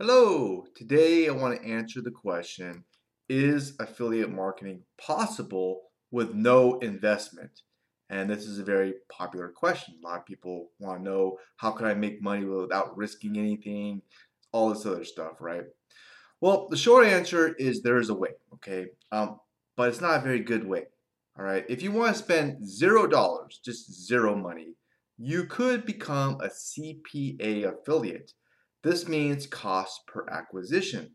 Hello, today I want to answer the question Is affiliate marketing possible with no investment? And this is a very popular question. A lot of people want to know how can I make money without risking anything, all this other stuff, right? Well, the short answer is there is a way, okay? Um, but it's not a very good way, all right? If you want to spend zero dollars, just zero money, you could become a CPA affiliate this means cost per acquisition.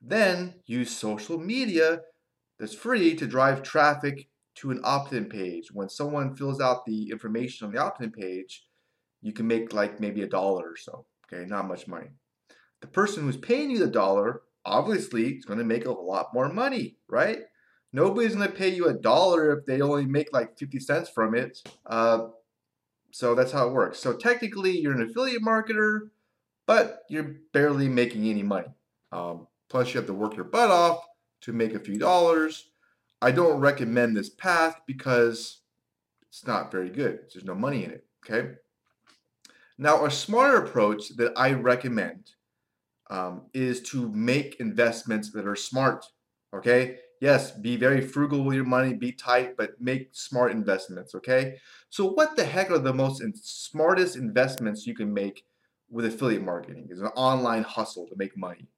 Then use social media that's free to drive traffic to an opt-in page. When someone fills out the information on the opt-in page, you can make like maybe a dollar or so. Okay, not much money. The person who's paying you the dollar obviously is going to make a lot more money, right? Nobody's going to pay you a dollar if they only make like 50 cents from it. Uh, so that's how it works. So technically, you're an affiliate marketer but you're barely making any money. Um, plus, you have to work your butt off to make a few dollars. I don't recommend this path because it's not very good. There's no money in it. Okay. Now, a smarter approach that I recommend um, is to make investments that are smart. Okay. Yes, be very frugal with your money, be tight, but make smart investments. Okay. So, what the heck are the most smartest investments you can make with affiliate marketing is an online hustle to make money.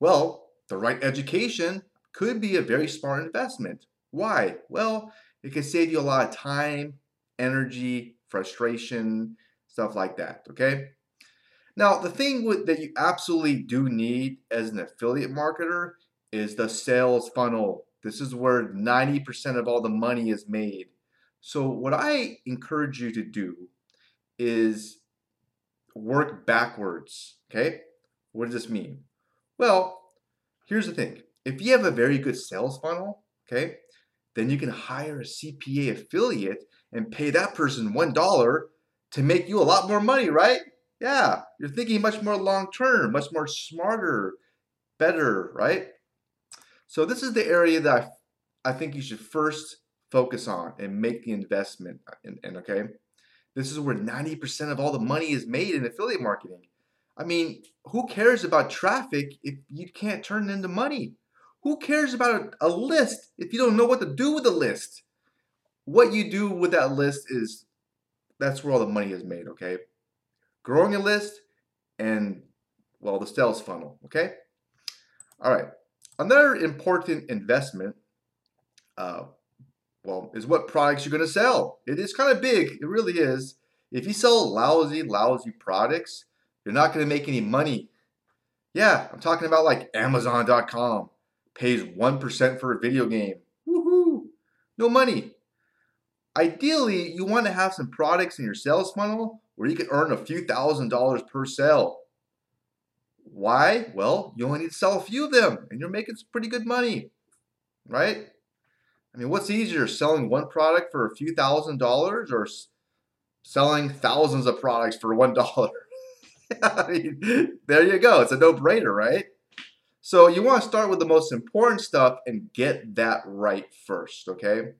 Well, the right education could be a very smart investment. Why? Well, it can save you a lot of time, energy, frustration, stuff like that. Okay. Now, the thing with, that you absolutely do need as an affiliate marketer is the sales funnel. This is where 90% of all the money is made. So, what I encourage you to do is work backwards. Okay? What does this mean? Well, here's the thing. If you have a very good sales funnel, okay, then you can hire a CPA affiliate and pay that person $1 to make you a lot more money, right? Yeah, you're thinking much more long term, much more smarter, better, right? So this is the area that I, I think you should first focus on and make the investment in, in okay? This is where 90% of all the money is made in affiliate marketing. I mean, who cares about traffic if you can't turn it into money? Who cares about a, a list if you don't know what to do with the list? What you do with that list is that's where all the money is made, okay? Growing a list and, well, the sales funnel, okay? All right. Another important investment uh, well, is what products you're going to sell. It is kind of big. It really is. If you sell lousy, lousy products, you're not going to make any money. Yeah, I'm talking about like Amazon.com pays 1% for a video game. Woohoo! No money. Ideally, you want to have some products in your sales funnel where you can earn a few thousand dollars per sale. Why? Well, you only need to sell a few of them and you're making some pretty good money, right? I mean, what's easier, selling one product for a few thousand dollars or selling thousands of products for one dollar? I mean, there you go. It's a no-brainer, right? So you want to start with the most important stuff and get that right first, okay?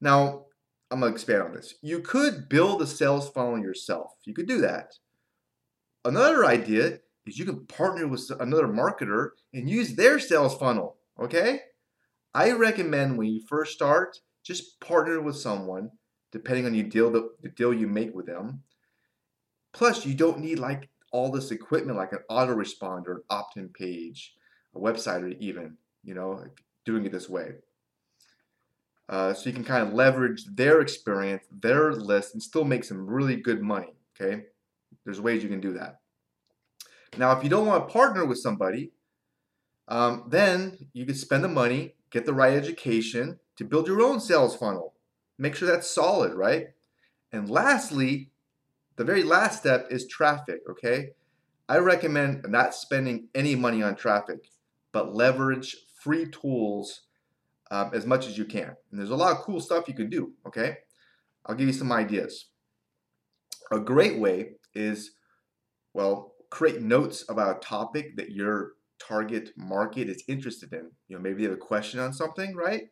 Now, I'm going to expand on this. You could build a sales funnel yourself. You could do that. Another idea is you can partner with another marketer and use their sales funnel, okay? I recommend when you first start, just partner with someone, depending on you deal the, the deal you make with them. Plus, you don't need like all this equipment like an autoresponder, an opt-in page, a website, or even you know doing it this way. Uh, so you can kind of leverage their experience, their list, and still make some really good money. Okay, there's ways you can do that. Now, if you don't want to partner with somebody, um, then you can spend the money get the right education to build your own sales funnel. Make sure that's solid, right? And lastly, the very last step is traffic, okay? I recommend not spending any money on traffic, but leverage free tools um, as much as you can. And there's a lot of cool stuff you can do, okay? I'll give you some ideas. A great way is, well, create notes about a topic that you're target market is interested in. You know, maybe they have a question on something, right?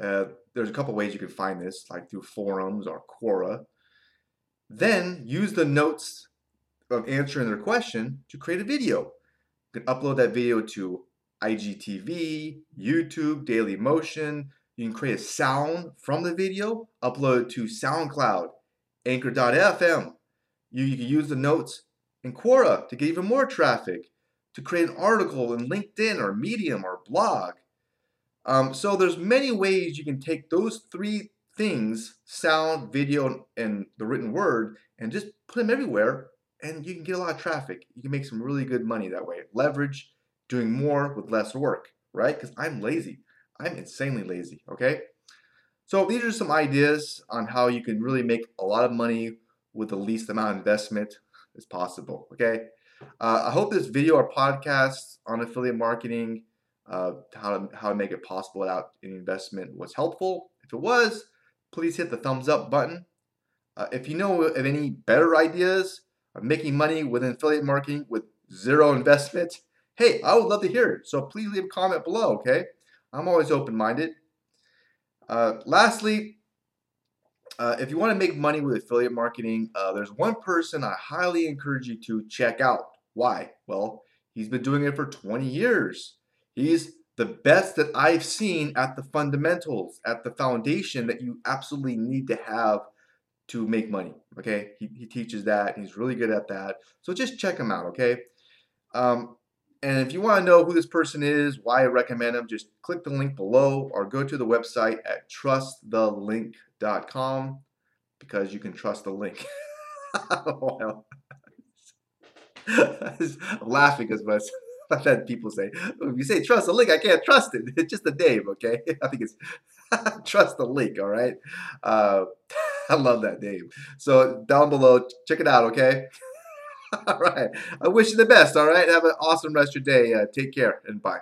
Uh, there's a couple ways you can find this, like through forums or Quora. Then use the notes of answering their question to create a video. You can upload that video to IGTV, YouTube, Daily Motion. You can create a sound from the video, upload it to SoundCloud, Anchor.fm. You, you can use the notes in Quora to get even more traffic, to create an article in LinkedIn or Medium or blog. Um, so there's many ways you can take those three things, sound, video, and the written word, and just put them everywhere, and you can get a lot of traffic. You can make some really good money that way. Leverage doing more with less work, right? Because I'm lazy. I'm insanely lazy, okay? So these are some ideas on how you can really make a lot of money with the least amount of investment as possible, okay? Uh, I hope this video or podcast on affiliate marketing, uh, how, to, how to make it possible without any investment was helpful. If it was, please hit the thumbs up button. Uh, if you know of any better ideas of making money with affiliate marketing with zero investment, hey, I would love to hear it. So please leave a comment below, okay? I'm always open minded. Uh, lastly, uh, if you want to make money with affiliate marketing, uh, there's one person I highly encourage you to check out. Why? Well, he's been doing it for 20 years. He's the best that I've seen at the fundamentals, at the foundation that you absolutely need to have to make money. Okay, he, he teaches that. He's really good at that. So just check him out. Okay. Um, and if you want to know who this person is, why I recommend them, just click the link below or go to the website at trustthelink.com because you can trust the link. I'm laughing because my I've had people say, if you say trust the link, I can't trust it. It's just a name, okay? I think it's trust the link, all right? Uh, I love that name. So down below, check it out, okay? all right. I wish you the best, all right? Have an awesome rest of your day. Uh, take care and bye.